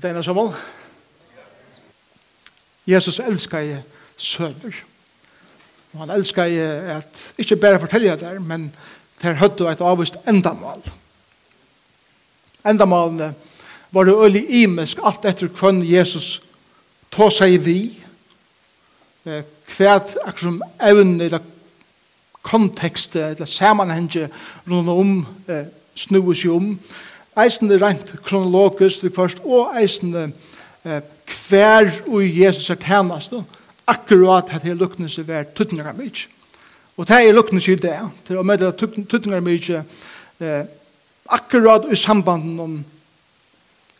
Det er en sammen. Jesus elsker jeg søver. Og han elsker jeg at, ikke bare fortelle der, men det er høyt og et avvist endamål. Endamålene var det øyelig imensk alt etter hvem Jesus tog seg vi, kvært akkurat som evne eller kontekst eller sammenhenge rundt om eh, snues jo om eisende rent kronologisk til først, og eisende eh, hver og Jesus er tjenest, akkurat at det lukkene seg hver tuttninger mye. Og det er lukkene seg i det, til å møte tuttninger mye, eh, akkurat i sambanden om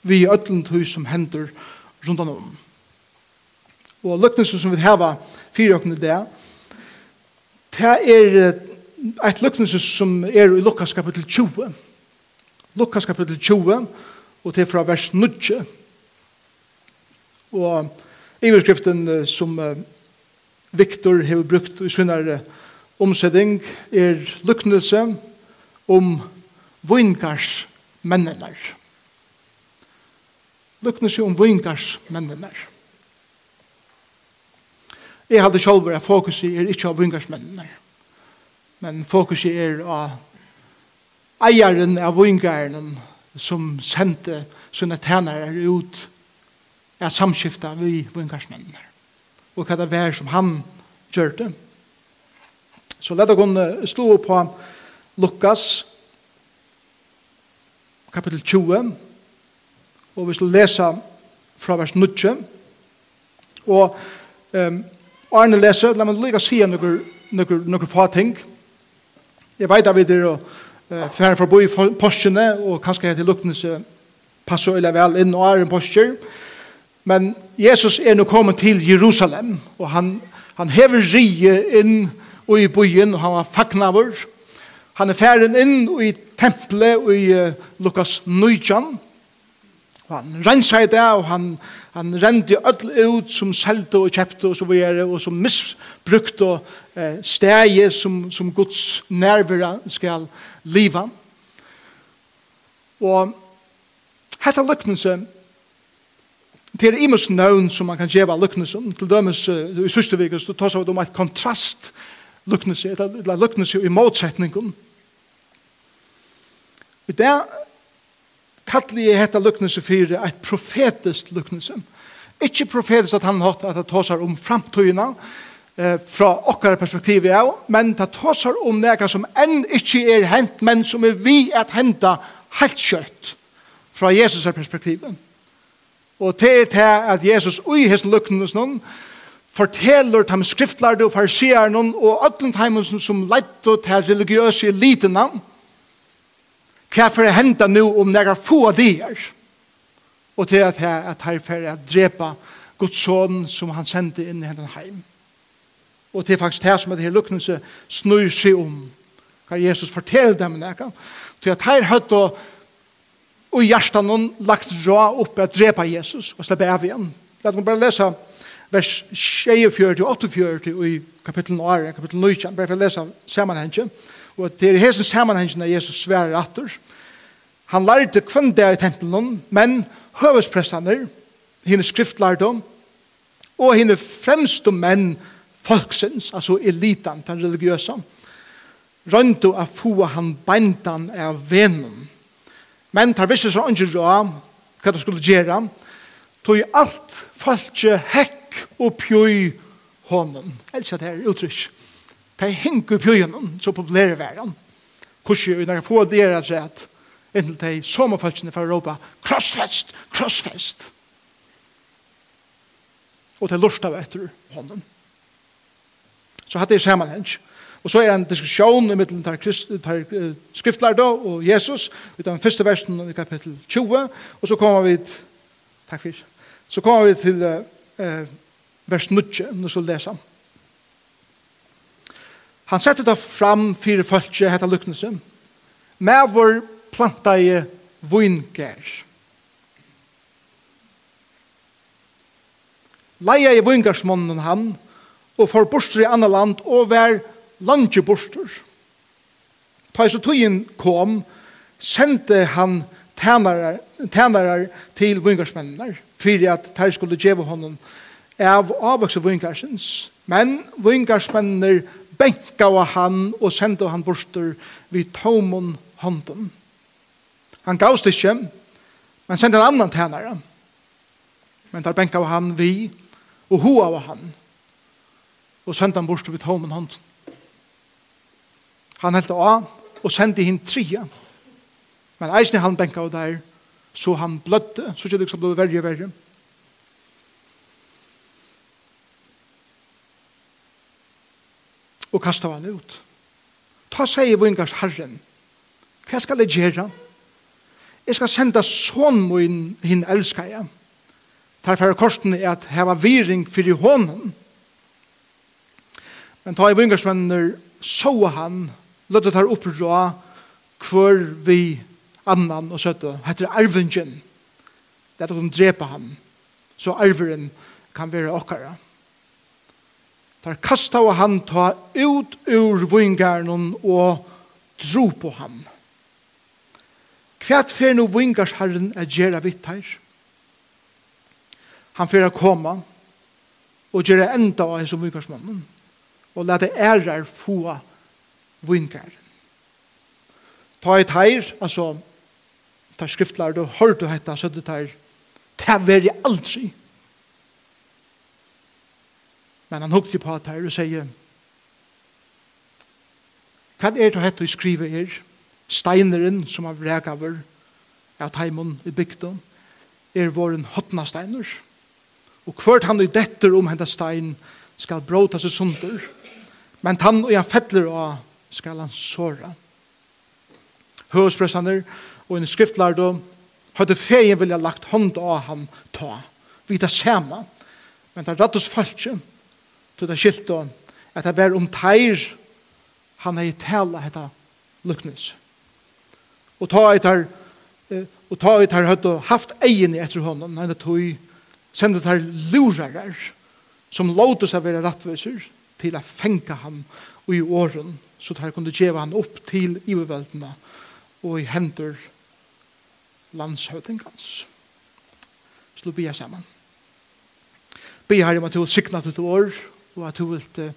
vi i ødlent hus som hender rundt om. Og lukkene som vi har fire åkne det, det er et lukkene som er i Lukas kapitel 20, Lukas kapitel 20, og til fra vers 9. Og iverskriften som Viktor har brukt i sin omsetting er lyknelse om vingars mennene. Lyknelse om vingars mennene. Jeg hadde selv vært fokus i er ikke av vingars mennene, men fokus i er av eieren av vingarnen som sendte sånne tænare ut er samskifta vi vingarsmennene. Og hva det var som han gjør det. Så lette hun slå på Lukas kapittel 20 og vi skal lese fra vers 9 og um, Arne leser, la meg lykke å si noen få ting. Jeg vet at vi er og fer forbi postene, og kanskje til luktene så passer eller vel inn og er en poster. Men Jesus er nå kommet til Jerusalem, og han, han hever rige inn og i byen, og han har fagnaver. Han er ferden inn og i tempelet og i Lukas Nujjan, han rensa i det, og han, han rendi öll ut som selte og kjepte og så videre, og som misbrukte eh, stegi som, som Guds nervera skal liva. Og hetta lyknelse, det er imus nøvn som man kan gjeva lyknelse, til dømes uh, i sørste vik, så tas av det om et kontrast lyknelse, eller lyknelse i motsetningen. I det kalli jeg hetta luknelse fyrir eit profetisk luknelse. Ikki profetisk at han hatt at det tåsar om framtøyina eh, fra okkara perspektiv ja, men det tåsar om nega som enn ikkje er hent, men som er vi at henta helt kjøtt fra Jesus perspektiv. Og til til at Jesus ui hessen luknelse noen, forteller dem skriftlærde og farsierne og ødlentheimene som lett til religiøse elitene, hva for det hender nå om nære få dier? Og til at jeg er her for å drepe Guds son som han sendte inn i hendene heim. Og til faktisk det som er det her lukknelse snur seg om hva Jesus forteller dem nære. Til at her høyt og og hjertan noen lagt rå opp å drepe Jesus og slippe av igjen. La meg bare lese vers 24 og 48 i kapittel 9, kapittel 9, bare for å lese sammenhengen. Og det er hesen sammenhengen av Jesus svære atter. Han lærte kvann det i tempelen, men høvesprestene, henne skriftlærdom, og henne fremste menn folksins, altså elitan, den religiøse, rønte å få han bæntan av venen. Men tar visse så ikke råd hva det skulle gjøre, tog alt falskje hekk og pjøy hånden. Elsa det her uttrykk de henger pjøgjennom, så populære verden. Kursi, når jeg får dere at rett, inntil de sommerfølgene fra Europa, krossfest, krossfest. Og de lort av etter hånden. Så hadde jeg sammenheng. Og så er det en diskusjon i middelen tar, tar skriftlærde og Jesus, i den første versen i kapittel 20, og så kommer vi til, takk for, så kommer vi til uh, vers 9, når så leser han. Han setter det fram fyrir fölkje, hetta luknelse. Mævor planta i vingær. Leia i vingarsmannen han, og for bostur i anna land, og vær landje bostur. Ta i så tøyen kom, sendte han tænarar, til vingarsmennene, fyrir at teir skulle djeva honom av avvokse vingarsins. Men vingarsmennene benkaua han og sendte han borster vid tomon hånden. Han gavst ikke, men sendte en annan tænare. Men der benkaua han vi og hoa han og sendte han borster vid tomon hånden. Han heldte av og sendi hinn tria. Men eisne han benkaua der, så han blødde, så ikke det som blei verre og verre. og kasta han ut. Ta seg i vingars herren. Hva skal jeg gjøre? Jeg skal senda sånn min hinn elsker jeg. Derfor er korsen er at heva viring fyrir hånden. Men ta i vingarsmenner så han, løttet her opprå hvor vi annan og søtte, heter arvingen. Det er at de dreper ham. så arveren kan være okkara. Der kasta han ta ut ur vingarnon og dro på han. Kvært fer no vingars herren er gjerra vitt her. Han fer a koma og gjerra enda av hans vingars mannen og lete ærar få vingaren. Ta et her, altså ta skriftlar, du hørte hetta, så du tar, det er aldri Men han hukte på at her og sier Hva er det hette å skrive her? Steineren som har vrekaver av teimen i bygden er våren hotna steiner. Og hvert han i detter om hendet stein skal bråta seg sunder. Men han og han fettler av skal han såra. Høyspressaner og en skriftlærdom hadde feien vilja lagt hånd av han ta. Vi tar sema. Men det er rett og falskje til det skilt og at det var om teir han har tala hetta luknes. Og ta et tar og ta et her høtt og haft egen etter honom nei det tog sendet her lurarar som låter seg være rattviser til å fenka ham og i åren så tar kunde djeva han opp til iverveldene og i hender landshøvdingans. Slå bia saman. Bia her i Matteo sikna til år og at du vil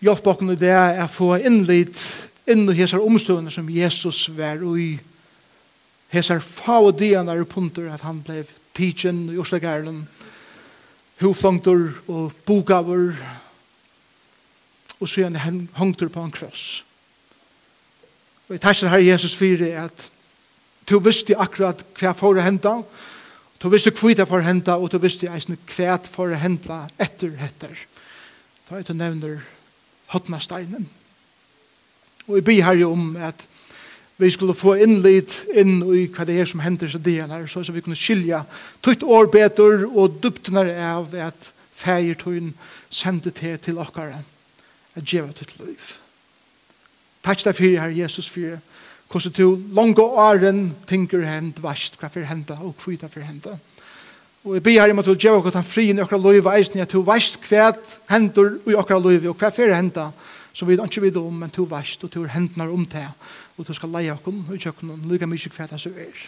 hjelpe oss i det er få innlitt inn i hessar omstående som Jesus var i hese fa og dian er punter at han ble tidsen i Østegærlen hofangtur og bokavur og så gjerne han på en kross. Og jeg tar seg her Jesus fyrir at du visste akkurat hva for å hente Du visste hva det for henta, og du visste eisne hva det for hente etter etter. Da er du nevner hotnasteinen. Og vi byr her om at vi skulle få innlit inn i hva det er som hender seg det her, så vi kunne skilja tutt år betur og duptnar av at feiertøyen sendte te til okkara at djeva tutt liv. Takk deg fyrir, her, Jesus, fyrir hvordan du langt åren tenker hent, vast, hva for henta, og hva det for henta. Og jeg ber her om at du gjør hva han fri i okra liv, og eisen at du vast hva henter i okra liv, og hva for henta, som vi ikke vet om, men du vast, og du er hentner om det, og du skal leie akkurat, og ikke akkurat, lykke mye hva det er.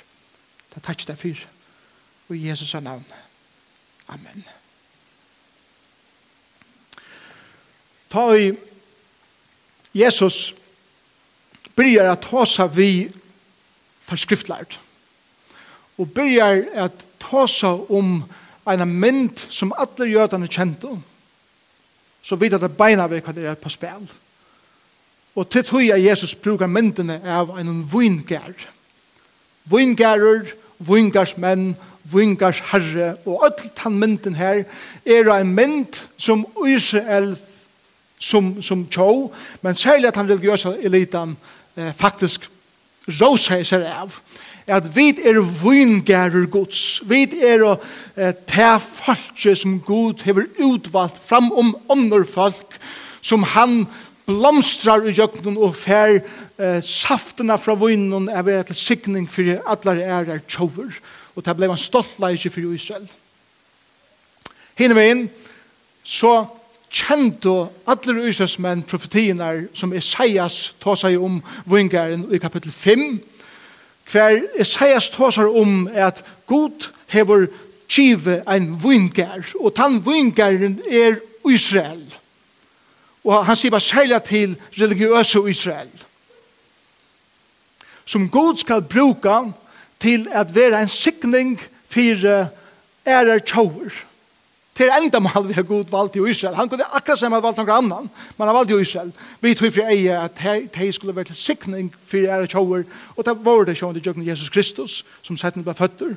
Det er takk deg for, og i Jesus navn. Amen. Ta i Jesus, byrjar at tåsa vi tar skriftlært. Og byrjar at tåsa om eina mynd som alle jødene kjente om. Så vidt at det beina vi hva det er på spil. Og til tog jeg Jesus brukar myndene av en vingær. Vingærer, menn, vingars herre og alt den mynden her er en mynd som Israel som, som tjå, men særlig at han religiøse elitan eh, faktisk råseg seg av at vi er vingerer gods. Vi er eh, te folket som god hever utvalgt fram om andre folk som han blomstrar i jøkken og fer eh, saftene fra vinen er ved til sikning for alle er er tjover. Og det ble en stolt leisje for Israel. Hinne veien, så kjento alle Israels menn profetienar som Isaias seg om vingeren i kapittel 5 hver Isaias tåsar om at god hever kjive ein vingar og tann vingaren er Israel og han sier bare særlig til religiøse Israel som god skal bruka til at være en sikning for ærer tjauer til enda mal vi har god valgt i Israel. Han kunne akkurat som han valgt noen annan, men han valgt i Israel. Vi tog fri eie at de skulle være til sikning for ære tjauer, og det var det sjående jøkken Jesus Kristus, som sett setten ble føtter.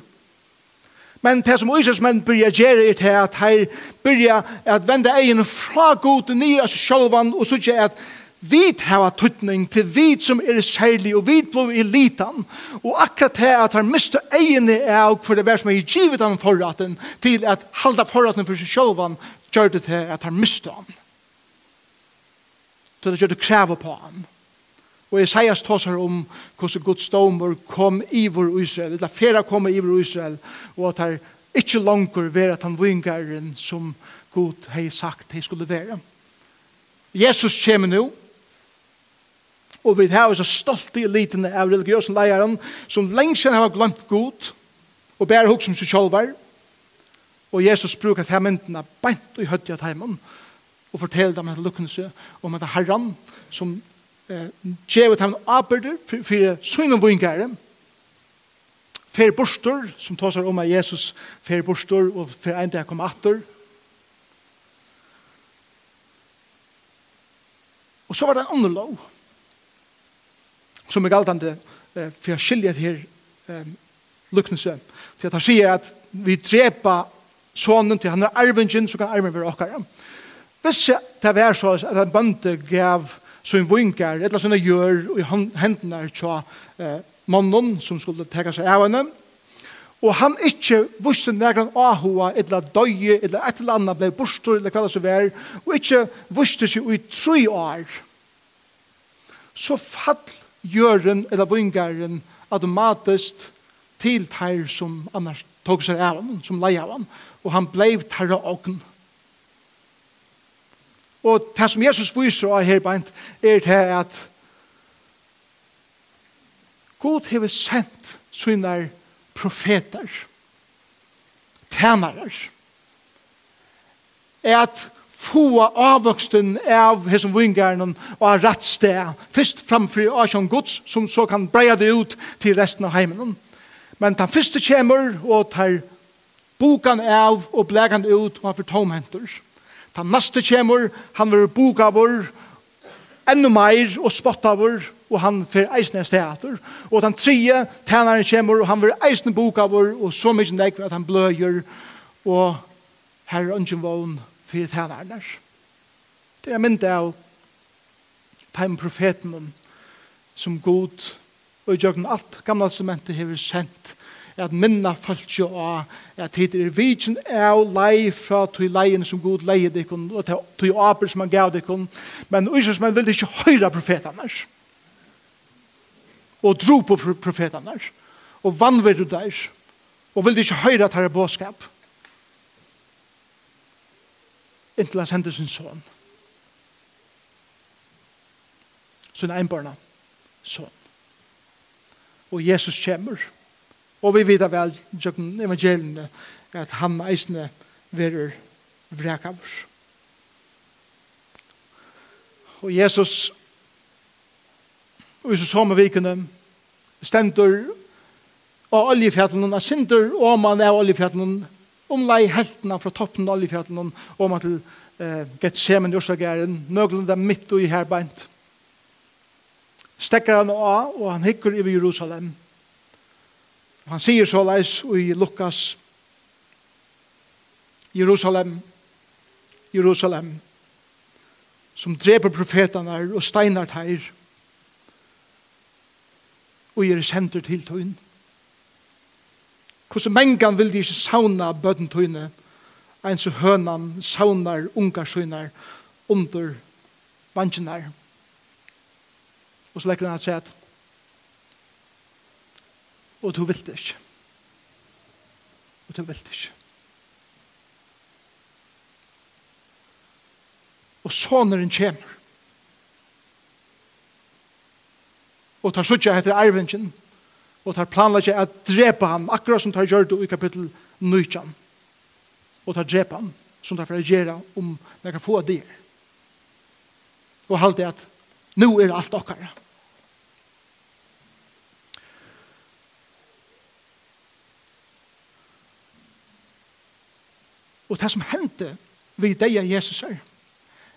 Men det som Israels menn byrja gjøre er til at de byrja at vende egen fra god til nye av seg sjølvan, og så ikke at vi har tøtning til vi som er særlig, og vi blir i litan. Og akkurat det at han mister egene av for det vær som er givet han forraten, til at halda forraten for seg selv, gjør det til at han mister han. Så det gjør det krever på han. Og Isaias her om hvordan Guds domer kom i vår Israel, eller fera kom i vår Israel, og at han ikke langer være at han vingeren som Gud har sagt hei skulle være. Jesus kommer nå, Og vi har så stolt i eliten av religiøse leieren som lenge siden har glemt god og bærer hos som seg selv Og Jesus bruker til myndene bænt og i høyt av heimen og forteller dem at lukkene seg om at herren som eh, gjevet dem arbeid for, for sønne vingere fer bostor som tar seg om at Jesus fer bostor og fer en dag kom atter og så var det en annen lov som er galtande eh, for jeg skilje til her eh, luknelse. Til at han sier at vi drepa sonen til han er arvingen, så kan arven være okkar. Hvis det var så at en bønte gav så en et eller annet gjør i hendene til eh, mannen som skulle teka seg av henne, og han ikke visste nægran ahua, eller døye, eller et eller annet ble bostor, eller hva det så var, og ikke visste seg i tre år, så fall gjøren eller vingaren automatisk til teir som annars tog seg av han, som leie av han, og han blei terra ogn. Og det som Jesus viser av her beint, er det at God hever sendt sine profeter, tænarer, er at få avvoksten av hesson vingaren og av rattsted, først framfri Asjon gods, som så kan breia det ut til resten av heimen. Men den første kommer og tar bokan av og blegan ut og han får tomhenter. Den neste kommer, han vil boka vår, enda meir og spotta vår, og han får eisne steater. Og den tredje tænaren kommer, og han vil eisne boka vår, og så mykje nekve at han bløyer, og her er ønsken vågen fyrir tænarnar. Det er mynd av time profeten som god og i jøkken alt gamla sementet hever sendt at minna folk jo av at hit er vidjen av lei fra tog leien som god leie dikken og tog aper som han gav dikken men Jesus men vil ikke høyra profetene og dro på profetene og vannver du der og vil ikke høyra tar båskap inntil han sendte sin son. Sin einbarna son. Og Jesus kommer. Og vi vet vel gjennom evangeliene at han eisne verer vrekavur. Og Jesus og i så samme vikene stendur og oljefjallene sindur og man er oljefjallene om lei heltene fra toppen av oljefjallen og man til eh, Gethsemen i Ørsagæren, nøglunda midt og i herbeint. Stekker han av, og han hikker i Jerusalem. Og han sier så leis i Lukas, Jerusalem, Jerusalem, som dreper profetene og steinar teir, og gjør senter til tøyne. Hvordan mengan vil de ikke sauna bøten tøyne, en så hønan saunar ungar søynar under vanskinar. Og så lekker han at seg og du vil det ikke. Og du vil det ikke. Og såneren kommer. Og tar suttja etter arvingen, og tar planlegge at drepa han, akkurat som tar gjør det i kapittel 19, Og tar drepa han, som tar gjøre om det kan få det. Og halte at nå er alt okkara. Og det som hendte ved deg av Jesus er,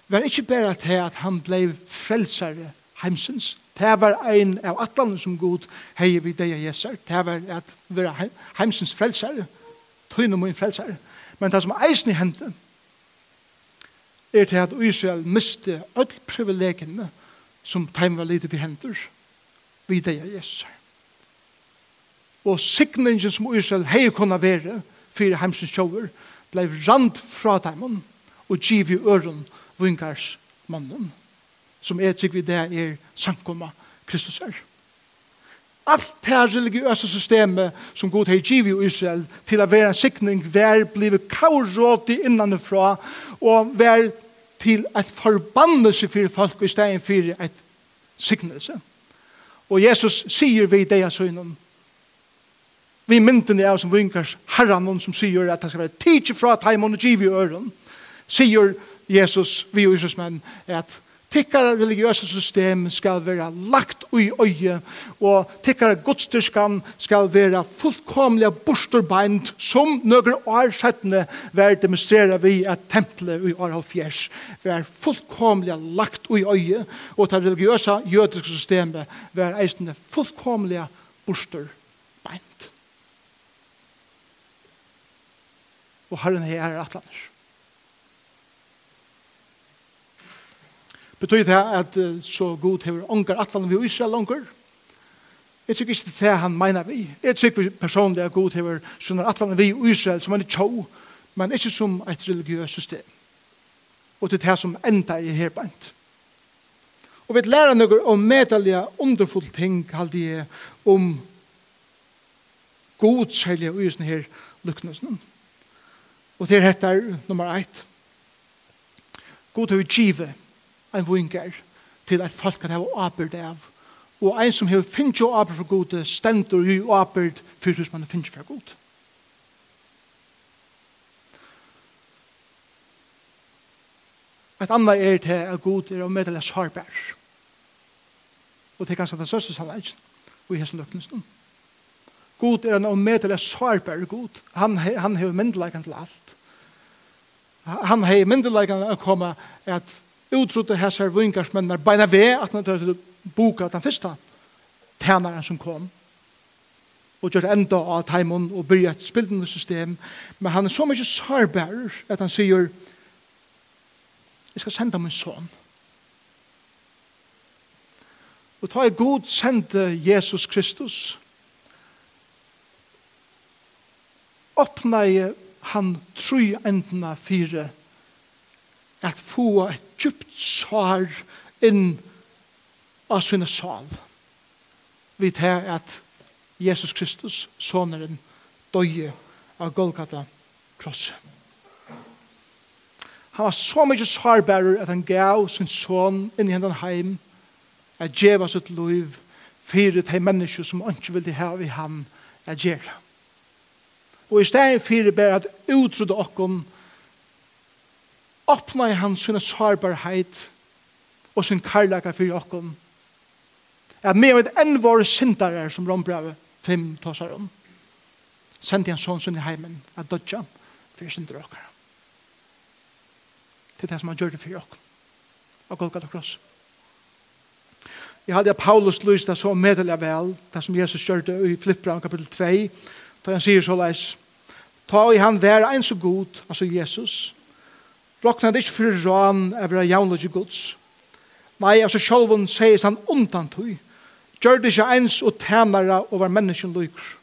var ikke bare til at han ble frelsere heimsens, Det var ein av atlan som god heier vi deg Jesus. Det var at vi er heimsens frelsere, tøyne min frelsere. Men det som eisen i hendte, er til at Israel miste alle privilegiene som teim var lite behendur vi deg Jesu. Og sikningen som Israel hei kunne være fyrir heimsens sjåver, blei rand fra dem og giv i øren vingars mannen som er trygg vid det er samkomma Kristus er. Alt det her religiøse systemet som god har givet i Israel til å være en sikning, vær blivet kaurådig innanifra og vær til et forbannelse for folk i stedet for et signelse. Og Jesus sier vi det jeg søgnen. Vi mynden er som vinkars herran som sier at det skal være tidsi fra teimen og givet i øren. Sier Jesus, vi og Jesus menn, at Tikkara religiøse system skal være lagt ui øye, og tikkara godstyrskan skal være fullkomlige borsterbeint, som nøkker år settene vær demonstrera vi at tempelet ui år halvfjers var fullkomlige lagt ui øye, og det religiøse jødiske systemet var eisende fullkomlige borsterbeint. Og herren her er atlaner. Betyr det at uh, så god hever ångar atfallen vi Israel ångar? Jeg tykker ikke det han mener vi. Jeg tykker personlig at god hever sånne atfallen vi Israel som en tjå, men ikke som et religiøst system. Og det er det som enda i herbant. Og vi lærer noe om medalja underfulle ting, kallt jeg, om god særlig og sånne her lukknesen. Og det er dette nummer 1. God hever givet en vingar til at folk kan hava åpert av. Og ein som hevur finnst jo åpert for god, stendur jo åpert for hos man finnst for god. Et annet er til at god er å meddele sårbær. Og til kanskje det søste sannleggen, og i hessen løknes. God er en å meddele sårbær god. Han, han hevur myndeleggen til alt. Han hevur til å komme at utrota hessar vingarsmennar beina ve at han tøyde boka den første tænaren som kom. Og gjør enda av taimon og byrja et spildende system. Men han er så mykje sarbærer at han sier jeg skal senda min son. Og ta i god sende Jesus Kristus åpna i han tru endna fire at få et djupt sår inn av sinne sal. Vi tar at Jesus Kristus, soneren, døye av Golgata kross. Han var så mykje sårbærer at han gav sin son inn i hendan heim at djeva sitt liv fyrir til mennesker som ikke ville ha i han at djeva. Og i stedet fyrir bare at utrydde okkom åpna i han sinne sårbarhet og sin karlaka fyrir okkom. At med med enn våre syndare som rombrevet 5 tåsar om, sendi han sånn sin i heimen at dodja fyrir syndare okkar. Til det som han gjør det fyrir okkom. Og Golgata kross. Jeg hadde Paulus lyst det så medelig vel, det som Jesus gjør det i Flippra, kapitel 2, da han sier så leis, ta i han vær ein så god, altså Jesus, Rokna det ikke for rån over jaunløse gods. Nei, altså sjolvun sier han undan tog. Gjør det ikke ens og tænare over menneskjen lykker.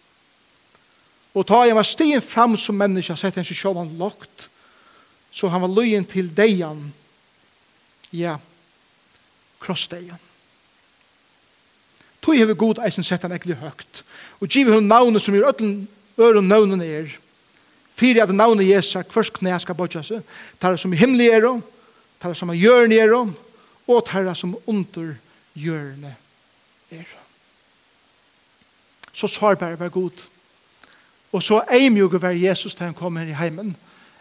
Og ta han var stien fram som menneske, sett han seg sjolvun lagt, så han var løyen til deian, ja, krossdeian. Tog hever god eisen sett han ekkert høgt. Og giver hun navnet som gjør ötlen øren navnet er, Fyrir at navnet Jesu, hvers knæ skal bodja seg, tarra som i himmelig er om, tarra som i jørn er om, og tarra som under jørne er om. Så svarbar var god. Og så eimjuger var Jesus til han kom her i heimen,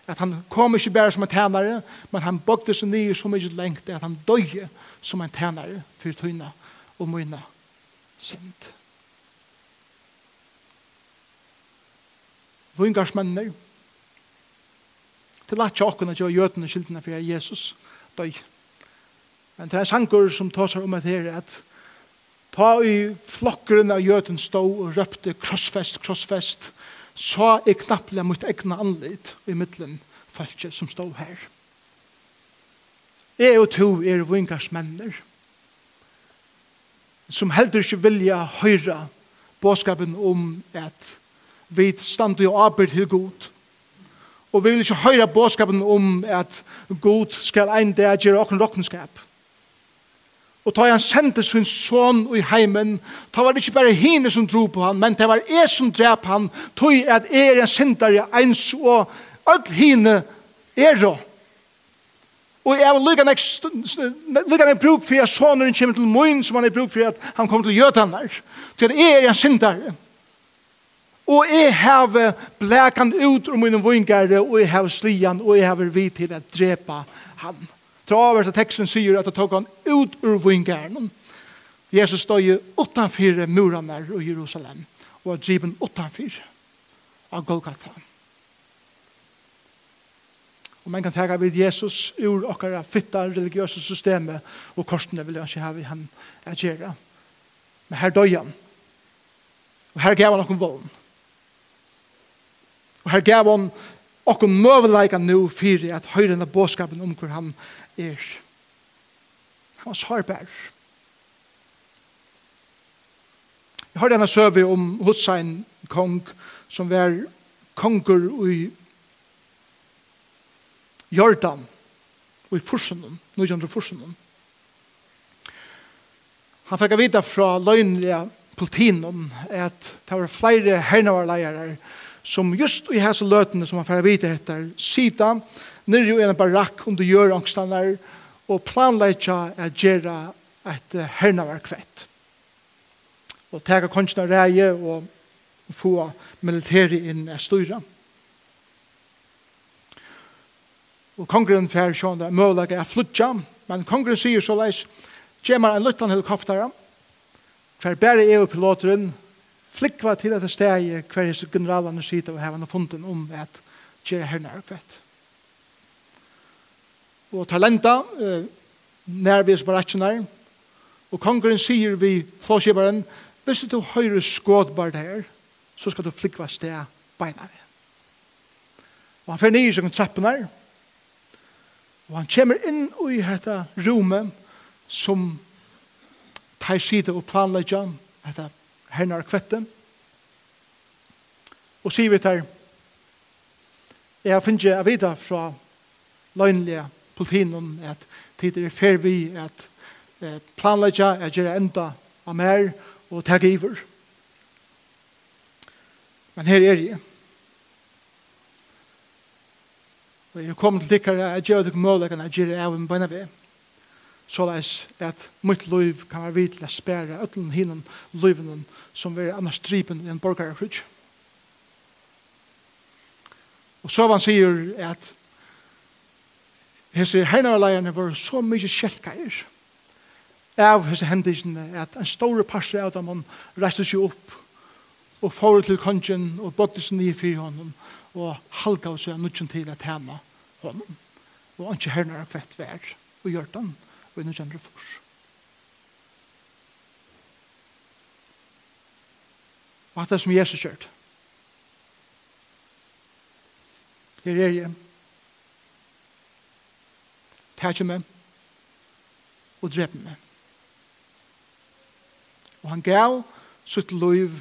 at han kom ikke bare som en tænare, men han bogte seg nye så mye lengt, at han døye som en tænare for tøyna og møyna synd. vingarsmennene, til at tjokken at jeg gjøtene skyldene for Jesus døy. Men det er sanker som tar seg om at her at ta i flokkeren av gjøten stå og røpte krossfest, krossfest, så er knappelig mot egna anleit i middelen falskje som stå her. Jeg og to er vingarsmenner som heldur ikke vilja høyra båskapen om at vi stand og arbeid til god. Og vi vil ikke høre bådskapen om at god skal ein dag gjøre åkken råkenskap. Og ta han sendte sin son i heimen, ta var det ikke bare henne som dro på han, men det var jeg som drep han, tog at jeg er en sendere ens og alt henne er råd. Og jeg vil lykke han en bruk for at sonen kommer til møyen som han er bruk for at han kommer til jødanar. Til at jeg er en sendere. Og jeg har blekan ut om mine vingare, og jeg har slian, og jeg har vidt til at drepa han. Travers av teksten sier at jeg tok han ut ur vingaren. Jesus stod jo utanfyr murene i Jerusalem, og var driven utanfyr av Golgata. Og man kan tega vid Jesus ur okkara fitta religiøse systemet, og korsene vil jeg ikke ha vi han agera. Men her døy han. Og her gav han okkur vogn. Og her gav han okkur møveleika nu fyrir at høyre av båskapen om hvor han er. Han var sårbær. Jeg har denne søve om Hussein kong som var konger i Jordan og i Forsunum, nøyjandre Forsunum. Han fikk vite fra løgnlige politinen at det var flere hernavarleirer som som just i hese løtene som han får vite heter Sida, nere jo en barakk under gjørangstander, og planleitja er gjerra et hernaverk kvett. Og tega konstna reie og få militæri inn er styra. Og kongren fer sjån det mølag er flutja, men kongren sier så leis, gjemmer en luttan helikoptera, fer bære EU-piloteren, flikva til dette steget hver hese generalene sitter og har han funden om at gjør her nær kvett. Og talenta eh, nærvis baratsjonar og kongeren sier vi flåskibaren hvis du høyre skådbart her så skal du flikva steg beina vi. Og han fer ned i sånn trappen her og han kommer inn i dette rommet som tar sida og planlegger dette hennar kvette, og sier vi til jeg har finnet jeg videre fra løgnlige politinen at tid er fer vi at planlegja at gjøre enda av mer og ta giver. Men her er jeg. Og jeg kommer til dikkere at jeg gjør dere mål at gjøre av en bønne ved så det er at mitt liv kan være vidt til å spære øtlen hinnom livenen som er annars dripen i en borgare frutj. Og så han sier at hese heinarleierne var så mykje kjeltkeier av hese hendisene at en stor parse av dem reiste seg opp og får til kongen og bodde seg nye fyrir honom og halga seg nødgjent til at hana honom og han ikke hernar kvett vær og gjør den og i 1904. Og at det som Jesus kjørt. Her er jeg. Tætje meg. Og drep meg. Og han gav sitt liv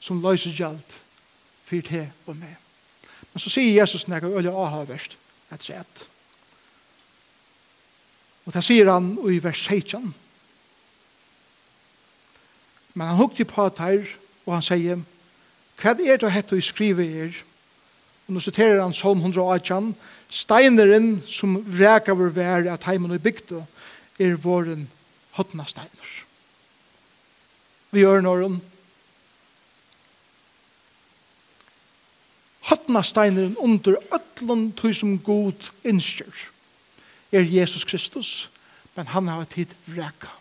som løser gjald for det og meg. Men så sier Jesus når jeg øyne avhavverst, verst det er Og det sier han i vers 16. Men han hukte på der, og han sier, hva er det hette vi skriver er? Og nå siterer han Psalm 118, steineren som vreka vår vær at heimen og bygde, er våren hotna steiner. Vi gjør noen. Hotna steineren under ötlund tog som god innskjør er Jesus Kristus, men han har tid vreka.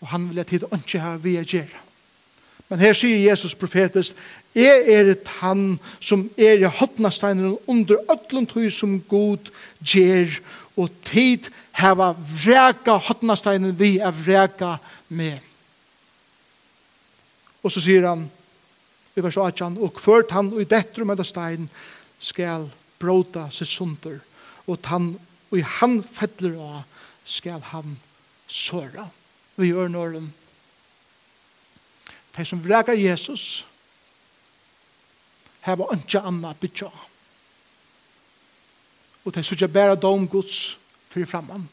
Og han vil ha tid ikke ha vi gjøre. Men her sier Jesus profetisk, jeg er et han som er i hotnasteinen under ødlen tog som god gjør, og tid heva vreka hotnasteinen vi er vreka med. Og så sier han, i vers 18, og kvørt han og i dette med stein skal bråta seg sunder, og tann og i han fettler av skal han såra. Vi gjør når de De som vrekar Jesus heva ønskja anna bytja. Og de sutja bæra dom Guds fyrir framman.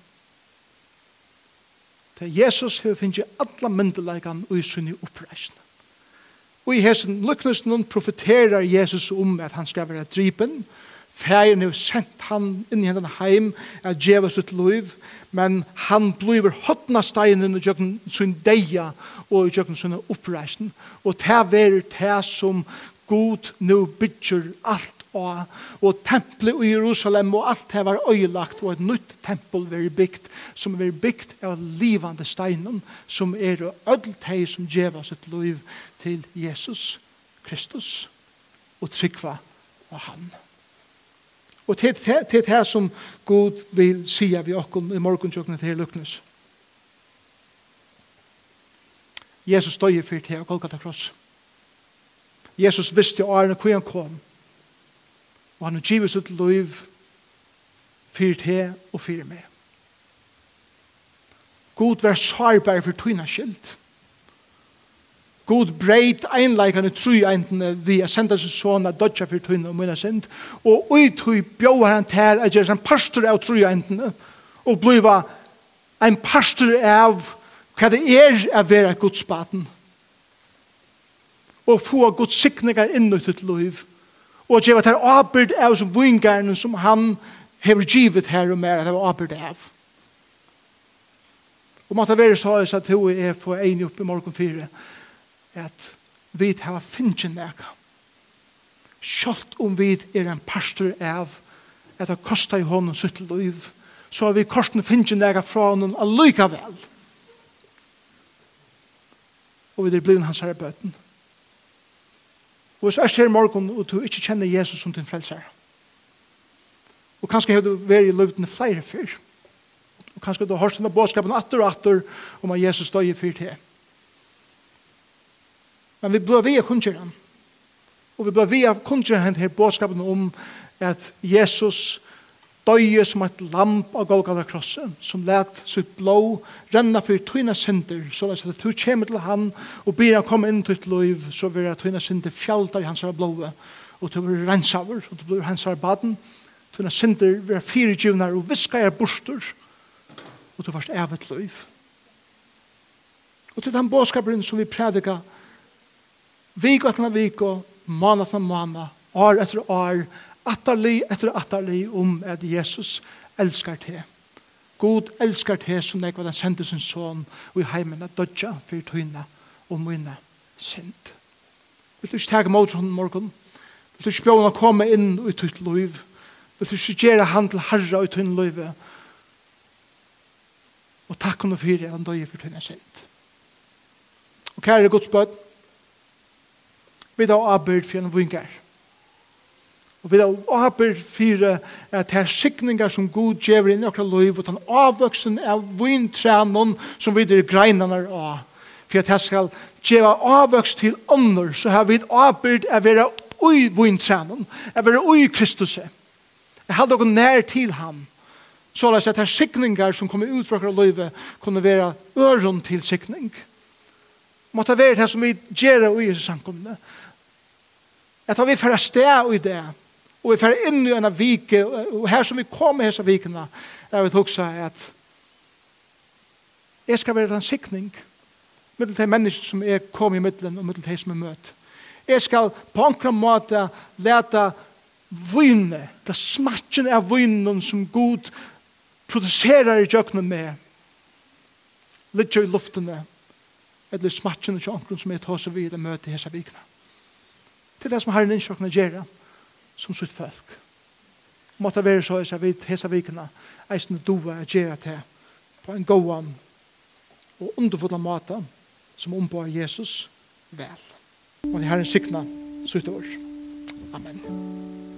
De Jesus hef finnet alle myndelægan og i sunni oppreisende. Og i hesen luknusnun profeterar Jesus om at han skal være drypen, og Færen har sendt han inn i hendan heim at djeva sitt liv, men han blir hotna steinen i jøkken sin deia og i jøkken sin oppreisen. Og det er det som God nu bygger alt og, og tempelet i Jerusalem og alt det var øyelagt, og et nytt tempel var bygd, som var bygd av livande steinen, som er ødelt hei som djeva sitt liv til Jesus Kristus, og tryggva av han. Amen. Og til det her som Gud vil sija vi okken i morgensjøkene til luknes. Jesus døg i fyrt her og Golgata kross. Jesus visste jo årene hvor han kom. Og han givet sitt liv fyrt her og fyrt meg. God var sarbar for tøyna skilt. God breit einleikane tru eintene vi a senda sin son dodja fyrir tunna og munna sind og ui tui bjóa han ter a gjerra en pastor av tru eintene og bliva ein pastor av hva det er a vera gudspaten og få Guds sikningar inn i ditt liv og gjerra ter abyrd av som vingarnen som han hever givet her og mer at det var abyrd av og måtte være så at hun er for ein opp i morgen 4 at vi har finnet nekka. Sjalt om vi er en pastor av at det kostar i hånden sitt liv, så har vi korsen finnet nekka fra honom allikevel. Og vi er blevet hans herre bøten. Og hvis jeg ser morgen og du ikke kjenner Jesus som din frelser, og kanskje har du vært i løvdene flere fyr, og kanskje du har hørt denne båtskapen atter og atter om at Jesus døg i fyr til Men vi blir via av. Og vi blir via av kundkjøren her bådskapen om at Jesus døye som et lamp av Golgata krossen, som let sitt blå renna for tøyna synder, så at du kommer til han og blir han komme inn til et liv, så vil jeg tøyna synder fjalta i hans blåa, og du blir rensaver, og du blir hans baden, tøyna synder vil jeg fire djivnar og viska er borster, og du varst evet liv. Og til den båskapen som vi prædika, Viko etter viko, måned som måned, år etter år, atterli etter atterli om at Jesus elskar til. God elskar til som jeg var den sendte sin son, og i heimen at dødja for tøyne og mine synd. Vil du ikke tage mot henne morgen? Vil du ikke bjøna komme inn i tøyt liv? Vil du ikke gjøre han til herre i tøyt liv? Og takk henne fyrir at han døy for tøyne synd. Og kære Guds bøtt, Vi da arbeid for en vinger. Og vi da arbeid for at det er sikningar som god gjør inn i okra liv, og den avvøksen av vintrænen som vi er greinene av. For at det skal gjøre avvøks til ånder så har vi arbeid av å være ui vintrænen, av å være ui Kristus. Jeg har okkur nær til ham. Så la oss at det er sikningar som kommer ut fra okra liv, kunne være øron til sikning. Måtte være det som vi gjør i samkomne at vi får sted i det, og vi får inn i en vike, og her som vi kommer i disse vikene, er vi også at jeg skal være en sikning med de mennesker som er kommet i midten og med de som er møtt. Jeg skal på en måte lete vune, det smatjen av vunen som Gud produserer i jøkna med, litt i luftene, eller smatjen av jøkna som er tåse vid og møte i hese vikene. Det er det som har en innsjøkene gjør som sitt folk. Måtte være så jeg vet hese vikene eisende doa jeg gjør til på en gåan og underfulla måte som ombå Jesus vel. Og det Måtte en sikna sitt år. Amen.